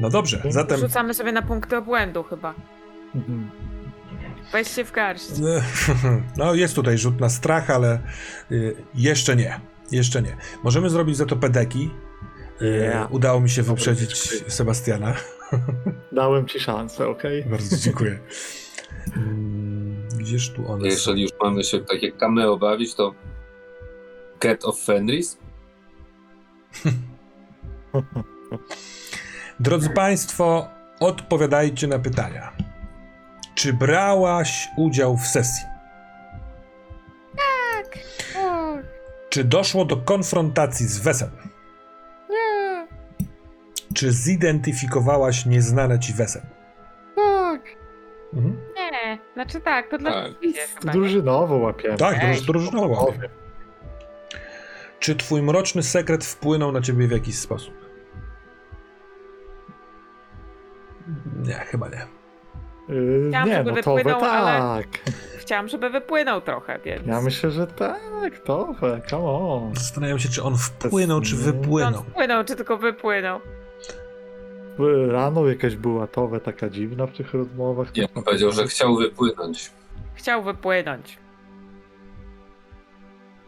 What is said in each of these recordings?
No dobrze, zatem... Rzucamy sobie na punkty obłędu chyba. Mhm. Weź się w garść. No, jest tutaj rzut na strach, ale y, jeszcze nie. Jeszcze nie. Możemy zrobić za to pedeki. Yeah. Udało mi się wyprzedzić dziękuję. Sebastiana. Dałem ci szansę, okej? Bardzo dziękuję. Mm, Gdzież tu one są? Jeżeli już mamy się takie cameo bawić, to Cat of Fenris? Drodzy Państwo, odpowiadajcie na pytania. Czy brałaś udział w sesji? Tak. Czy doszło do konfrontacji z Wesem? Nie. Czy zidentyfikowałaś nieznane ci Wesem? Tak. Mhm. Nie. Znaczy tak, to dla Tak. chyba. nie? Drużynowo łapiemy. Tak, Ej, druż, drużynowo. Czy twój mroczny sekret wpłynął na ciebie w jakiś sposób? Nie, chyba nie. Yy, Chciałam, nie, żeby no to wypłynął, ale- tak. Chciałam, żeby wypłynął trochę, więc... Ja myślę, że tak, to come on. Zastanawiam się, czy on wpłynął, czy nie- on wypłynął. wpłynął, czy tylko wypłynął. Rano jakaś była towe taka dziwna w tych rozmowach. Ja bym powiedział, że chciał wypłynąć. Chciał wypłynąć.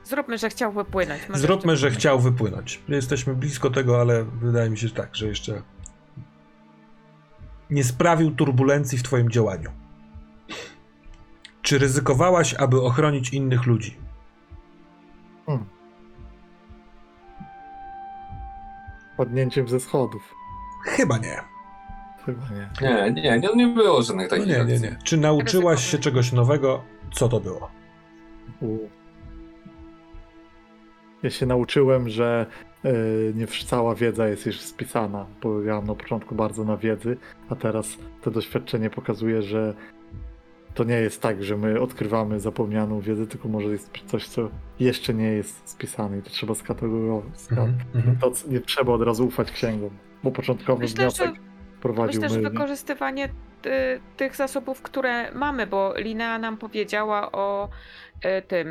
Zróbmy, że chciał wypłynąć. Może Zróbmy, jeszcze- że chciał wypłynąć. Jesteśmy blisko tego, ale wydaje mi się, że tak, że jeszcze nie sprawił turbulencji w twoim działaniu. Czy ryzykowałaś, aby ochronić innych ludzi? Podnięciem ze schodów. Chyba nie. Chyba nie. Nie, nie, nie, nie było żadnych No takich nie, nie, akcji. nie. Czy nauczyłaś się czegoś nowego? Co to było? U. Ja się nauczyłem, że nie wsz- cała wiedza jest już spisana. Polegałem na początku bardzo na wiedzy, a teraz to doświadczenie pokazuje, że to nie jest tak, że my odkrywamy zapomnianą wiedzę, tylko może jest coś, co jeszcze nie jest spisane i to trzeba skatalogować. Mhm, mhm. To nie trzeba od razu ufać księgom, bo początkowy Myślę, że- wniosek prowadził Myślę, że mylnie. wykorzystywanie y, tych zasobów, które mamy, bo Linea nam powiedziała o y, tym,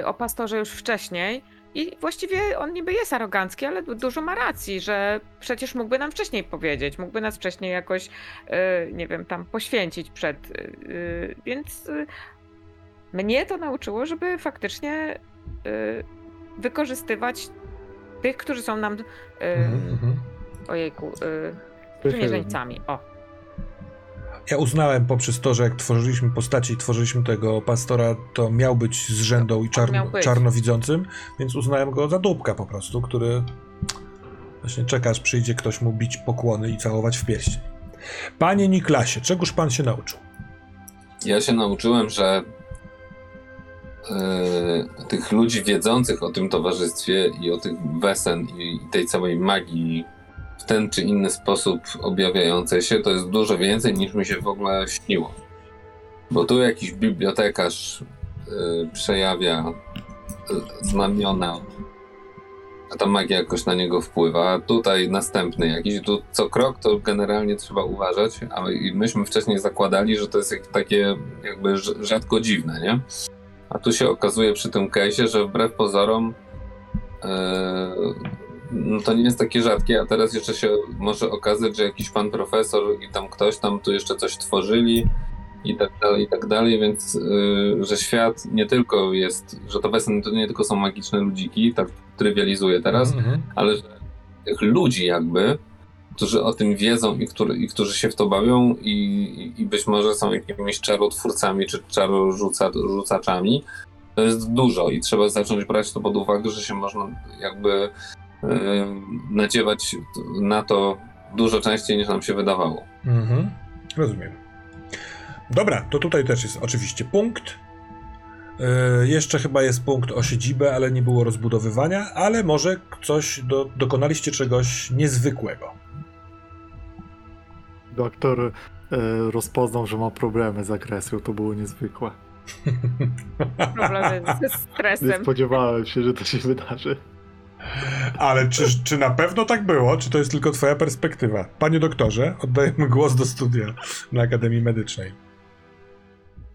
y, o pastorze już wcześniej i właściwie on niby jest arogancki, ale du- dużo ma racji, że przecież mógłby nam wcześniej powiedzieć, mógłby nas wcześniej jakoś, y, nie wiem, tam poświęcić przed, y, y, więc mnie to nauczyło, żeby faktycznie wykorzystywać tych, którzy są nam, Mhm, mhm. ojejku, sprzymierzeńcami. O. Ja uznałem poprzez to, że jak tworzyliśmy postaci i tworzyliśmy tego pastora, to miał być z rzędą i czarno, czarnowidzącym, więc uznałem go za dupka po prostu, który właśnie czeka, aż przyjdzie ktoś mu bić pokłony i całować w pierścień. Panie Niklasie, czegoż pan się nauczył? Ja się nauczyłem, że e, tych ludzi wiedzących o tym towarzystwie i o tych wesen i, i tej całej magii w ten czy inny sposób objawiającej się, to jest dużo więcej niż mi się w ogóle śniło. Bo tu jakiś bibliotekarz e, przejawia e, znamiona, a ta magia jakoś na niego wpływa. A tutaj następny jakiś, tu co krok to generalnie trzeba uważać, a myśmy wcześniej zakładali, że to jest jak, takie jakby rz- rzadko dziwne, nie? A tu się okazuje przy tym case'ie, że wbrew pozorom no to nie jest takie rzadkie, a teraz jeszcze się może okazać, że jakiś pan profesor i tam ktoś tam tu jeszcze coś tworzyli i tak dalej, i tak dalej, więc y, że świat nie tylko jest, że to Wesen to nie tylko są magiczne ludziki, tak trywializuję teraz, Mhm. ale że tych ludzi jakby, którzy o tym wiedzą i, który, i którzy się w to bawią i, i- być może są jakimiś czarotwórcami czy czarorzucaczami, to jest dużo i trzeba zacząć brać to pod uwagę, że się można jakby yy, nadziewać na to dużo częściej niż nam się wydawało. Mhm. Rozumiem. Dobra, to tutaj też jest oczywiście punkt. Yy, jeszcze chyba jest punkt o siedzibę, ale nie było rozbudowywania, ale może coś do, dokonaliście czegoś niezwykłego. Doktor e, rozpoznał, że ma problemy z agresją, to było niezwykłe. Problemy ze Nie stresem. spodziewałem się, że to się wydarzy. Ale czy, czy na pewno tak było? Czy to jest tylko twoja perspektywa? Panie doktorze, oddajemy głos do studia na Akademii Medycznej.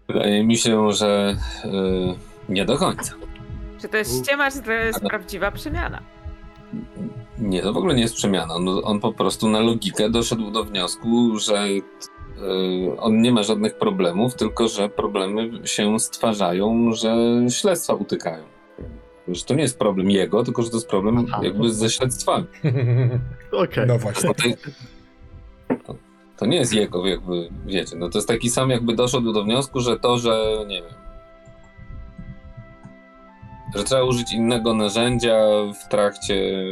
Wydaje mi się, że yy, nie do końca. Czy to jest ściema, czy to jest prawdziwa przemiana? Nie, to w ogóle nie jest przemiana. On, on po prostu na logikę doszedł do wniosku, że y, on nie ma żadnych problemów, tylko że problemy się stwarzają, że śledztwa utykają. Że to nie jest problem jego, tylko że to jest problem Aha. jakby ze śledztwami. Okej. No właśnie. To, to, to nie jest jego, jakby, wiecie, no to jest taki sam, jakby doszedł do wniosku, że to, że nie wiem, że trzeba użyć innego narzędzia w trakcie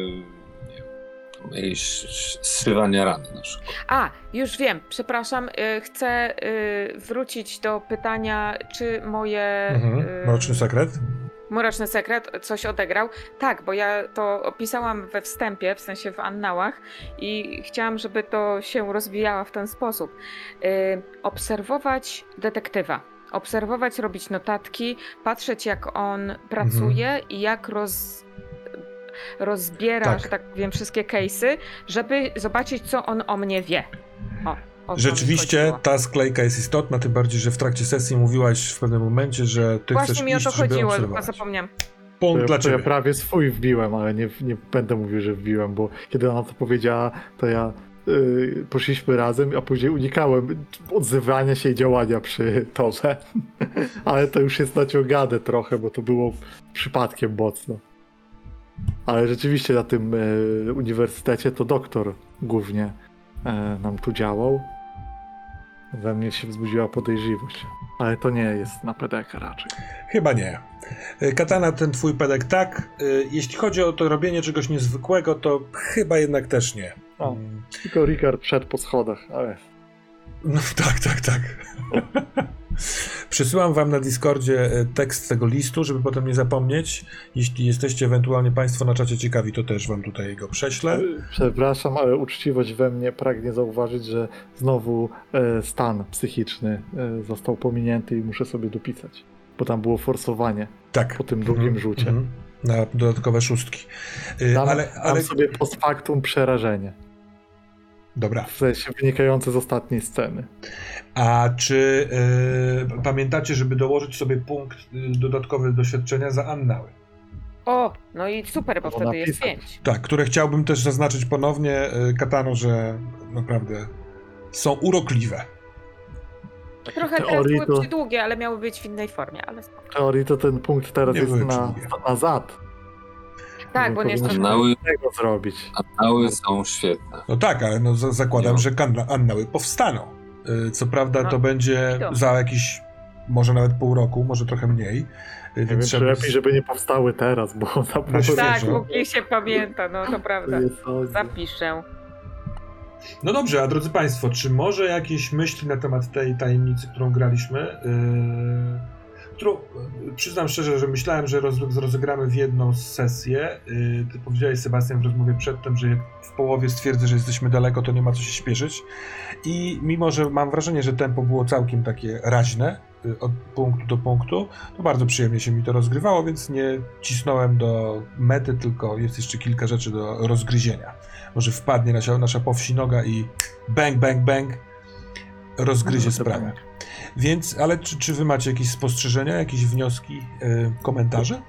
zszywania rany na przykład. A, już wiem, przepraszam, y, chcę y, wrócić do pytania, czy moje... Mhm. y, Mroczny sekret? Mroczny sekret coś odegrał. Tak, bo ja to opisałam we wstępie, w sensie w annałach i chciałam, żeby to się rozwijało w ten sposób. Y, obserwować detektywa. Obserwować, robić notatki, patrzeć jak on pracuje i jak roz, rozbiera, Tak. że tak wiem, wszystkie case'y, żeby zobaczyć, co on o mnie wie. O, Rzeczywiście chodziło. ta sklejka jest istotna, tym bardziej, że w trakcie sesji mówiłaś w pewnym momencie, że ty Właśnie chcesz mi o iść, to żeby chodziło, tylko zapomniałem. Punkt To dla ja, to ja ciebie. prawie swój wbiłem, ale nie, nie będę mówił, że wbiłem, bo kiedy ona to powiedziała, to ja yy, poszliśmy razem, a później unikałem odzywania się i działania przy torze. ale to już jest naciągane trochę, bo to było przypadkiem mocno. Ale rzeczywiście na tym e, uniwersytecie to doktor głównie e, nam tu działał. We mnie się wzbudziła podejrzliwość. Ale to nie jest na PDK raczej. Chyba nie. Y, Katana, ten twój pedek tak. Y, Jeśli chodzi o to robienie czegoś niezwykłego, to chyba jednak też nie. O. Mm, Tylko Rikard szedł po schodach, ale No tak, tak, tak. Przesyłam wam na Discordzie y, tekst tego listu, żeby potem nie zapomnieć. Jeśli jesteście ewentualnie państwo na czacie ciekawi, to też wam tutaj go prześlę. Przepraszam, ale uczciwość we mnie pragnie zauważyć, że znowu e, stan psychiczny e, został pominięty i muszę sobie dopisać. Bo tam było forsowanie Tak. po tym drugim Mhm, rzucie. mhm. Na dodatkowe szóstki. Dam, ale, dam ale... sobie post factum przerażenie. Dobra. W sensie wynikające z ostatniej sceny. A czy y, pamiętacie, żeby dołożyć sobie punkt y, dodatkowy doświadczenia za annały? O, no i super, bo wtedy jest pięć. Tak, które chciałbym też zaznaczyć ponownie, y, Katano, że naprawdę są urokliwe. Trochę teraz teorii były to- przydługie, ale miały być w innej formie, ale. W teorii to ten punkt teraz Nie jest na, na zad. Tak, bo nie jest powinniśmy. Annały, tego zrobić. annały są świetne. No tak, ale no, za- zakładam, Nie. że annały powstaną. Y, Co prawda No, to będzie za jakiś, może nawet pół roku, może trochę mniej. y, Nie wiem, Więc czy trzeba... lepiej, żeby nie powstały teraz, bo za pół świeżo. Tak, póki się pamięta, no to prawda. Zapiszę. No dobrze, a drodzy Państwo, czy może jakieś myśli na temat tej tajemnicy, którą graliśmy? Yy, którą przyznam szczerze, że myślałem, że roz, rozegramy w jedną sesję. Yy, ty powiedziałeś, Sebastian, w rozmowie przedtem, że jak w połowie stwierdzę, że jesteśmy daleko, to nie ma co się śpieszyć. I mimo, że mam wrażenie, że tempo było całkiem takie raźne, yy, od punktu do punktu, to bardzo przyjemnie się mi to rozgrywało, więc nie cisnąłem do mety, tylko jest jeszcze kilka rzeczy do rozgryzienia może wpadnie nasza, nasza powsinoga i bang, bang, bang rozgryzie No, sprawę. Więc, ale czy, czy wy macie jakieś spostrzeżenia, jakieś wnioski, y, komentarze?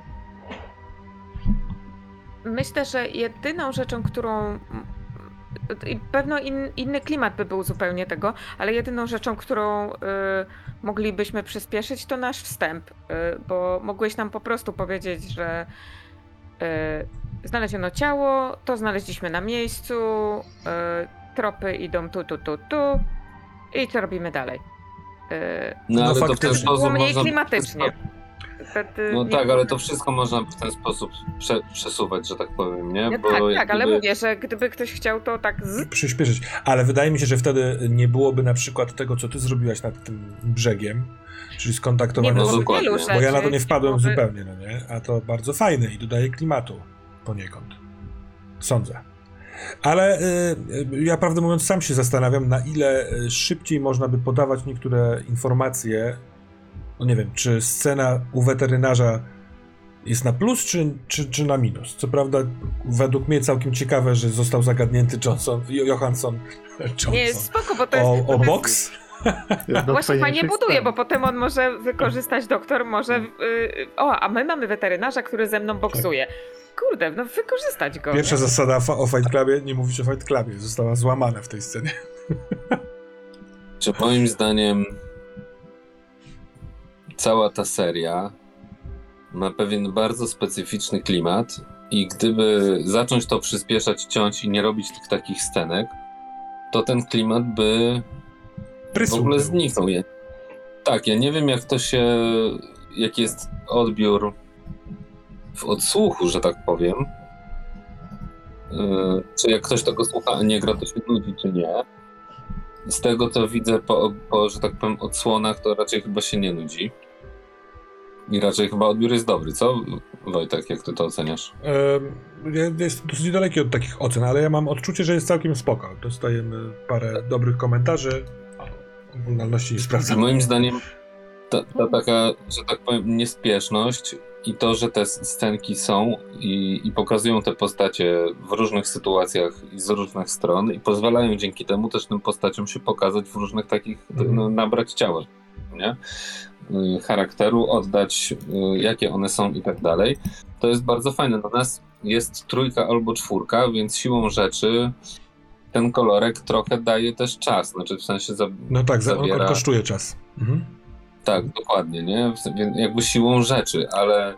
Myślę, że jedyną rzeczą, którą. Pewno in, inny klimat by był zupełnie tego, ale jedyną rzeczą, którą y, moglibyśmy przyspieszyć, to nasz wstęp, y, bo mogłeś nam po prostu powiedzieć, że y, znaleziono ciało, to znaleźliśmy na miejscu, tropy idą tu, tu, tu, tu i co robimy dalej. Y, No, No ale to w ten sposób było mniej można... klimatycznie. No nie tak, ale to wszystko można w ten sposób prze, przesuwać, że tak powiem, nie? No Bo tak, jak tak, ale gdyby- mówię, że gdyby ktoś chciał to tak z... Przyspieszyć. Ale wydaje mi się, że wtedy nie byłoby na przykład tego, co ty zrobiłaś nad tym brzegiem, czyli Nie No było z... dokładnie. wielu Bo rzeczy. Bo ja na to nie wpadłem byłoby- zupełnie, no nie? A to bardzo fajne i dodaje klimatu poniekąd. Sądzę. Ale y, y, ja prawdę mówiąc sam się zastanawiam, na ile y, szybciej można by podawać niektóre informacje. No nie wiem, czy scena u weterynarza jest na plus, czy, czy, czy na minus. Co prawda, według mnie całkiem ciekawe, że został zagadnięty Johnson, Jo- Johansson, Johnson. Nie, spoko, bo to jest... o, o boks. Właśnie fajnie fajniejszych buduje, bo potem on może wykorzystać doktor, może. y, o, a my mamy weterynarza, który ze mną boksuje. Kurde, no wykorzystać go. Pierwsza nie? zasada o Fight Clubie, nie mówić o Fight Clubie, została złamana w tej scenie. Czy moim zdaniem cała ta seria ma pewien bardzo specyficzny klimat i gdyby zacząć to przyspieszać, ciąć i nie robić tych takich scenek, to ten klimat by w Prysł ogóle był. zniknął. Tak, ja nie wiem jak to się, jaki jest odbiór w odsłuchu, że tak powiem. Yy, czy jak ktoś tego słucha, a nie gra, to się nudzi, czy nie. Z tego co widzę po, po, że tak powiem, odsłonach, to raczej chyba się nie nudzi. I raczej chyba odbiór jest dobry, co Wojtek, jak ty to oceniasz? Ja jestem dosyć daleki od takich ocen, ale ja mam odczucie, że jest całkiem spoko. Dostajemy parę dobrych komentarzy. Oglądalności nie sprawdzam. Moim zdaniem ta, ta taka, że tak powiem, niespieszność i to, że te scenki są i, i pokazują te postacie w różnych sytuacjach i z różnych stron i pozwalają dzięki temu też tym postaciom się pokazać w różnych takich, Mhm. no, nabrać ciała, nie? Y, charakteru, oddać y, jakie one są i tak dalej. To jest bardzo fajne. Na nas jest trójka albo czwórka, więc siłą rzeczy ten kolorek trochę daje też czas, znaczy w sensie za, No tak, za- on zabiera- kosztuje czas. Mhm. tak, dokładnie, nie? Jakby siłą rzeczy, ale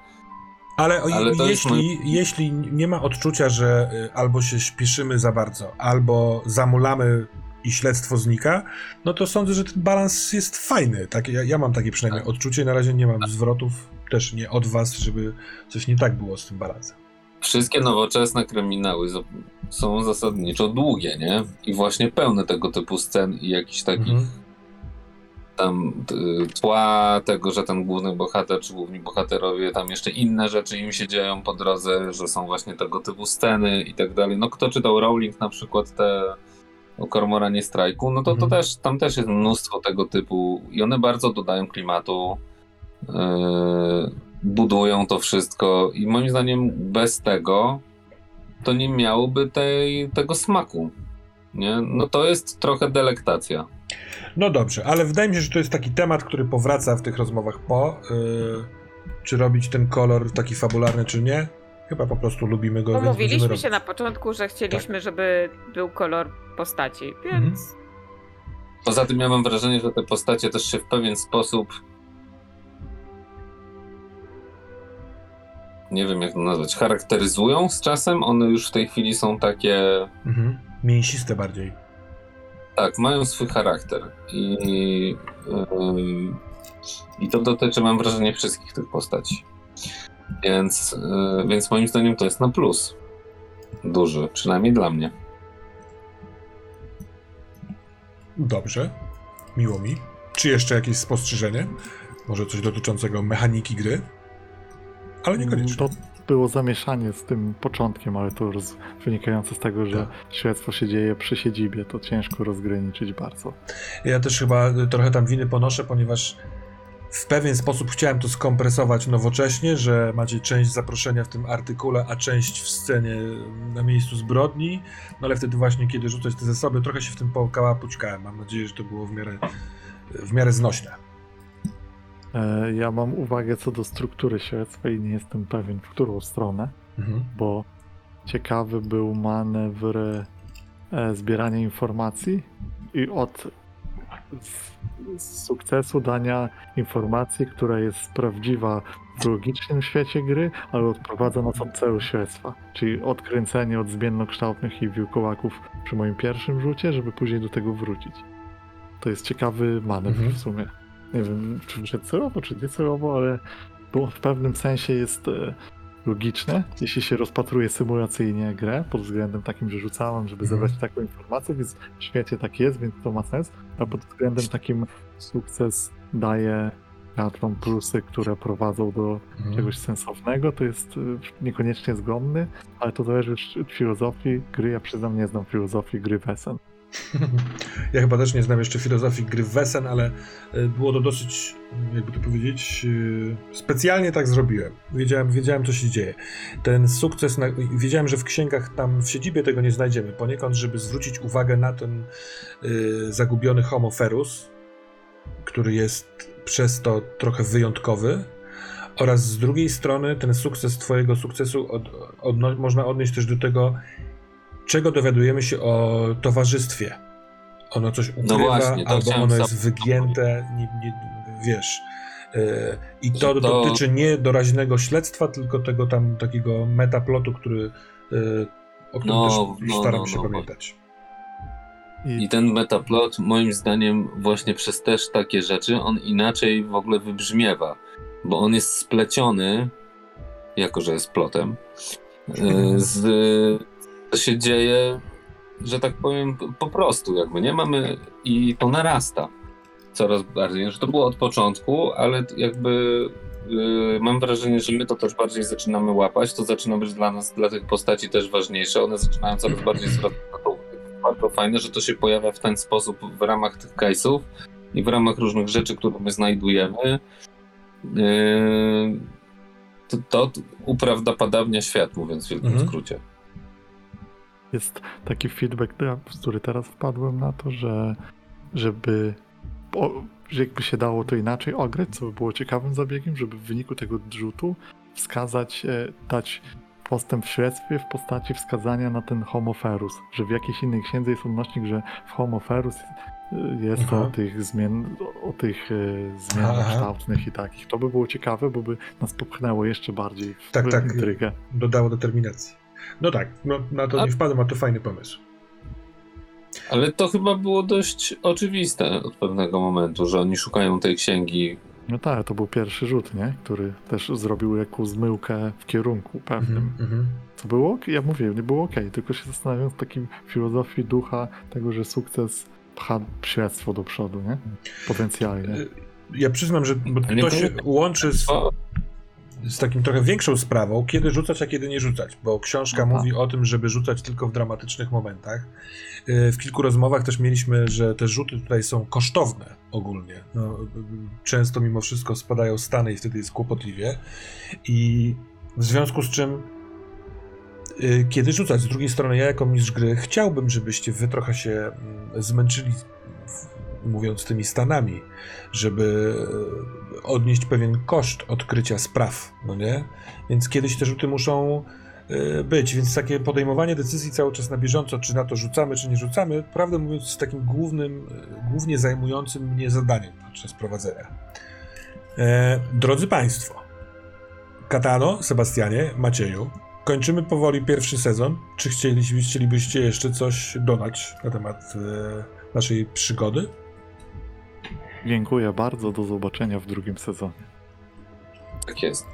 Ale, Ale jeśli, jeśli nie ma odczucia, że y, albo się śpieszymy za bardzo, albo zamulamy i śledztwo znika, no to sądzę, że ten balans jest fajny. Tak, ja, ja mam takie przynajmniej Tak. odczucie, na razie nie mam zwrotów, też nie od was, żeby coś nie tak było z tym balansem. Wszystkie nowoczesne kryminały są zasadniczo długie, nie? I właśnie pełne tego typu scen i jakichś takich Mhm. tam t- tła tego, że ten główny bohater czy główni bohaterowie, tam jeszcze inne rzeczy im się dzieją po drodze, że są właśnie tego typu sceny i tak dalej. No kto czytał Rowling na przykład te o Kormoranie Strajku, no to, to Mhm. też, tam też jest mnóstwo tego typu i one bardzo dodają klimatu, yy, budują to wszystko i moim zdaniem bez tego to nie miałoby tej, tego smaku. Nie? No to jest trochę delektacja. No dobrze, ale wydaje mi się, że to jest taki temat, który powraca w tych rozmowach po. y, czy robić ten kolor taki fabularny, czy nie? Chyba po prostu lubimy go. Umówiliśmy robić. się na początku, że chcieliśmy, żeby był kolor postaci, Mhm. więc. Poza tym ja mam wrażenie, że te postacie też się w pewien sposób. Nie wiem jak to nazwać, charakteryzują z czasem. One już w tej chwili są takie. Mhm. Mięsiste bardziej. Tak, mają swój charakter. I, yy, i to dotyczy, mam wrażenie, wszystkich tych postaci. Więc, yy, więc moim zdaniem to jest na plus. Duży, przynajmniej dla mnie. Dobrze. Miło mi. Czy jeszcze jakieś spostrzeżenie? Może coś dotyczącego mechaniki gry? Ale niekoniecznie. To było zamieszanie z tym początkiem, ale to wynikające z tego, że Tak. śledztwo się dzieje przy siedzibie, to ciężko rozgraniczyć bardzo. Ja też chyba trochę tam winy ponoszę, ponieważ w pewien sposób chciałem to skompresować nowocześnie, że macie część zaproszenia w tym artykule, a część w scenie na miejscu zbrodni. No ale wtedy właśnie, kiedy rzucać te zasoby, trochę się w tym pokałapućkałem. Mam nadzieję, że to było w miarę, w miarę znośne. E, Ja mam uwagę co do struktury śledztwa i nie jestem pewien, w którą stronę, Mhm. bo ciekawy był manewr e, zbierania informacji i od sukcesu dania informacji, która jest prawdziwa w logicznym świecie gry, ale odprowadza nas od celu śledztwa. Czyli odkręcenie od zmiennokształtnych i wilkołaków przy moim pierwszym rzucie, żeby później do tego wrócić. To jest ciekawy manewr Mhm. w sumie. Nie wiem, czy wyszedł celowo, czy niecelowo, ale bo w pewnym sensie jest e, logiczne, jeśli się rozpatruje symulacyjnie grę, pod względem takim, że rzucałem, żeby Mhm. zebrać taką informację, więc w świecie tak jest, więc to ma sens, a pod względem takim sukces daje graczom plusy, które prowadzą do Mhm. czegoś sensownego, to jest y, niekoniecznie zgodny, ale to zależy od filozofii gry. Ja przyznam, nie znam filozofii gry Wesen. Ja chyba też nie znam jeszcze filozofii gry Wesen, ale y, było to dosyć, jakby to powiedzieć, y, specjalnie tak zrobiłem. Wiedziałem, wiedziałem co się dzieje. Ten sukces, na, wiedziałem, że w księgach tam w siedzibie tego nie znajdziemy. Poniekąd, żeby zwrócić uwagę na ten y, zagubiony Homo ferus, który jest przez to trochę wyjątkowy, oraz z drugiej strony ten sukces twojego sukcesu od, odno, można odnieść też do tego, czego dowiadujemy się o towarzystwie. Ono coś ukrywa, właśnie, to albo ono jest wygięte, nie, nie, wiesz. Yy, I to, to- dotyczy nie doraźnego śledztwa, tylko tego tam takiego metaplotu, który, yy, o którym No, też no, staram no, się no. pamiętać. I, I ten metaplot, moim zdaniem, właśnie przez też takie rzeczy, on inaczej w ogóle wybrzmiewa, bo on jest spleciony, jako że jest plotem, y, z co się dzieje, że tak powiem, po prostu jakby, nie mamy i to narasta coraz bardziej, że to było od początku, ale jakby y, mam wrażenie, że my to też bardziej zaczynamy łapać, to zaczyna być dla nas, dla tych postaci też ważniejsze, one zaczynają coraz bardziej zwracać to bardzo fajne, że to się pojawia w ten sposób w ramach tych case'ów i w ramach różnych rzeczy, które my znajdujemy. Yy, to, to uprawdopodobnia świat, mówiąc w wielkim Mhm. skrócie. Jest taki feedback, który teraz wpadłem na to, że żeby o, że jakby się dało to inaczej ograć, co by było ciekawym zabiegiem, żeby w wyniku tego rzutu wskazać, e, dać postęp w śledztwie w postaci wskazania na ten homoferus, że w jakiejś innej księdze jest odnośnik, że w homoferus e, jest Aha. o tych zmian, o tych e, zmianach Aha. kształtnych i takich. To by było ciekawe, bo by nas popchnęło jeszcze bardziej w Tak, tak. intrygę. Dodało determinacji. No tak, no, na to A- nie wpadłem, a to fajny pomysł. Ale to chyba było dość oczywiste od pewnego momentu, że oni szukają tej księgi. No tak, to był pierwszy rzut, nie? Który też zrobił jakąś zmyłkę w kierunku pewnym. Mhm, mhm. To było? Ja mówię, nie było ok, tylko się zastanawiam z takim filozofii ducha tego, że sukces pcha śledztwo do przodu, nie? Potencjalnie. Ja przyznam, że to się łączy z, z takim trochę większą sprawą, kiedy rzucać, a kiedy nie rzucać, bo książka Aha. mówi o tym, żeby rzucać tylko w dramatycznych momentach. Yy, W kilku rozmowach też mieliśmy, że te rzuty tutaj są kosztowne ogólnie. No, często mimo wszystko spadają stany i wtedy jest kłopotliwie. I w związku z czym yy, kiedy rzucać? Z drugiej strony ja jako mistrz gry chciałbym, żebyście wy trochę się mm, zmęczyli mówiąc tymi stanami, żeby odnieść pewien koszt odkrycia spraw, no nie? Więc kiedyś te rzuty muszą e, być, więc takie podejmowanie decyzji cały czas na bieżąco, czy na to rzucamy, czy nie rzucamy, prawdę mówiąc jest takim głównym, głównie zajmującym mnie zadaniem podczas prowadzenia. E, drodzy Państwo, Katano, Sebastianie, Macieju, kończymy powoli pierwszy sezon. Czy chcielibyście, chcielibyście jeszcze coś dodać na temat e, naszej przygody? Dziękuję bardzo, do zobaczenia w drugim sezonie. tak jest.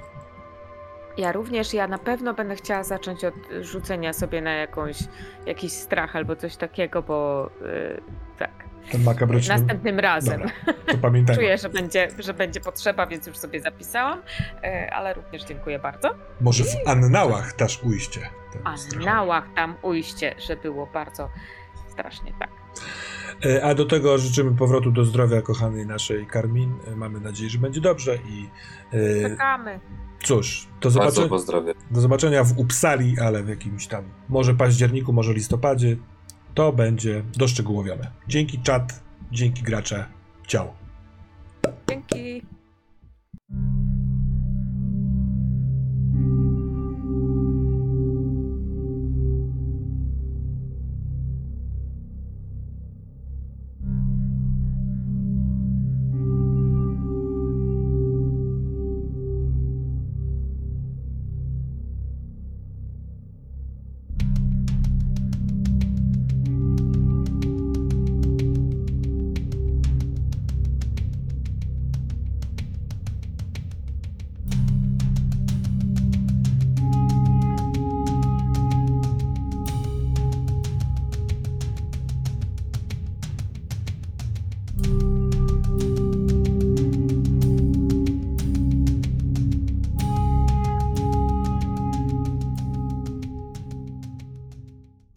Ja również, ja na pewno będę chciała zacząć od rzucenia sobie na jakąś, jakiś strach albo coś takiego, bo y, tak, Ten makabryczny. następnym razem. Dobra, to pamiętajmy. Czuję, że będzie, że będzie potrzeba, więc już sobie zapisałam, y, ale również dziękuję bardzo. Może w annałach dasz ujście. ten A strach. na łach tam ujście, że było bardzo strasznie tak. E, A do tego życzymy powrotu do zdrowia kochanej naszej Karmin. E, Mamy nadzieję, że będzie dobrze i e, Czekamy. cóż, do, zobaczenia, do zobaczenia w Uppsali, ale w jakimś tam może październiku, może listopadzie. To będzie doszczegółowione. Dzięki czat, dzięki gracze. Ciao. Dzięki.